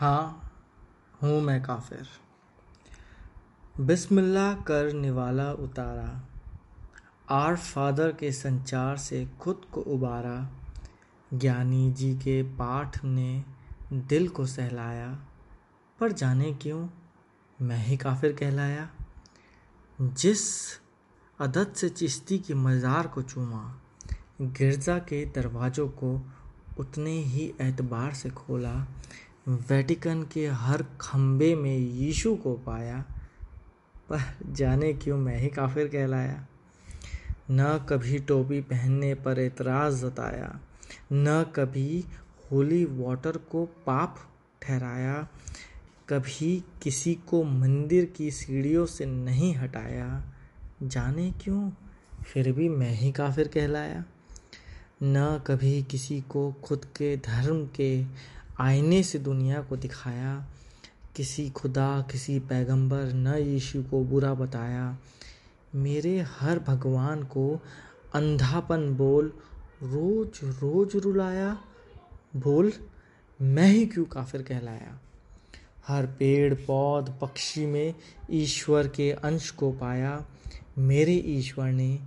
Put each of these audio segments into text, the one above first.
हाँ हूँ मैं काफिर। बिस्मिल्लाह कर निवाला उतारा। आर फादर के संचार से खुद को उबारा। ज्ञानी जी के पाठ ने दिल को सहलाया। पर जाने क्यों मैं ही काफिर कहलाया? जिस अदद से चिश्ती की मज़ार को चूमा, गिरजा के दरवाज़ों को उतने ही एतबार से खोला वेटिकन के हर खम्बे में यीशु को पाया, पर जाने क्यों मैं ही काफिर कहलाया? न कभी टोपी पहनने पर एतराज़ जताया, न कभी होली वाटर को पाप ठहराया, कभी किसी को मंदिर की सीढ़ियों से नहीं हटाया। जाने क्यों? फिर भी मैं ही काफिर कहलाया। न कभी किसी को खुद के धर्म के आईने से दुनिया को दिखाया, किसी खुदा, किसी पैगंबर न यीशु को बुरा बताया। मेरे हर भगवान को अंधापन बोल, रोज रोज रुलाया। बोल, मैं ही क्यों काफिर कहलाया? हर पेड़, पौध, पक्षी में ईश्वर के अंश को पाया। मेरे ईश्वर ने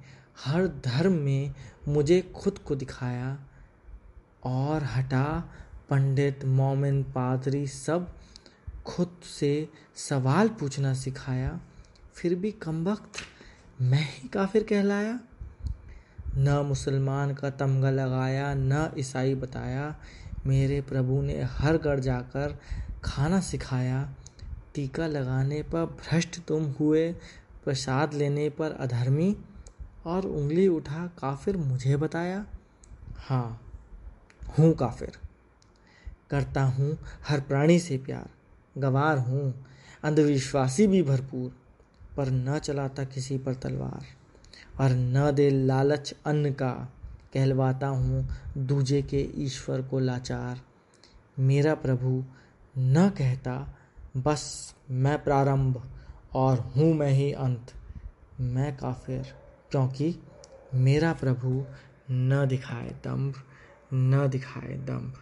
हर धर्म में मुझे खुद को दिखाया और हटा पंडित, मोमिन, पादरी सब खुद से सवाल पूछना सिखाया, फिर भी कम वक्त मैं ही काफिर कहलाया। न मुसलमान का तमगा लगाया, न ईसाई बताया। मेरे प्रभु ने हर घर जाकर खाना सिखाया। टीका लगाने पर भ्रष्ट तुम हुए, प्रसाद लेने पर अधर्मी, और उंगली उठा काफिर मुझे बताया। हाँ हूँ काफिर। करता हूँ, हर प्राणी से प्यार, गवार हूँ, अंधविश्वासी भी भरपूर, पर न चलाता किसी पर तलवार, और न दे लालच अन्न का, कहलवाता हूँ दूजे के ईश्वर को लाचार। मेरा प्रभु न कहता, बस मैं प्रारंभ, और हूँ मैं ही अंत। मैं काफिर, क्योंकि मेरा प्रभु न दिखाए दम्भ, न दिखाए दम्भ।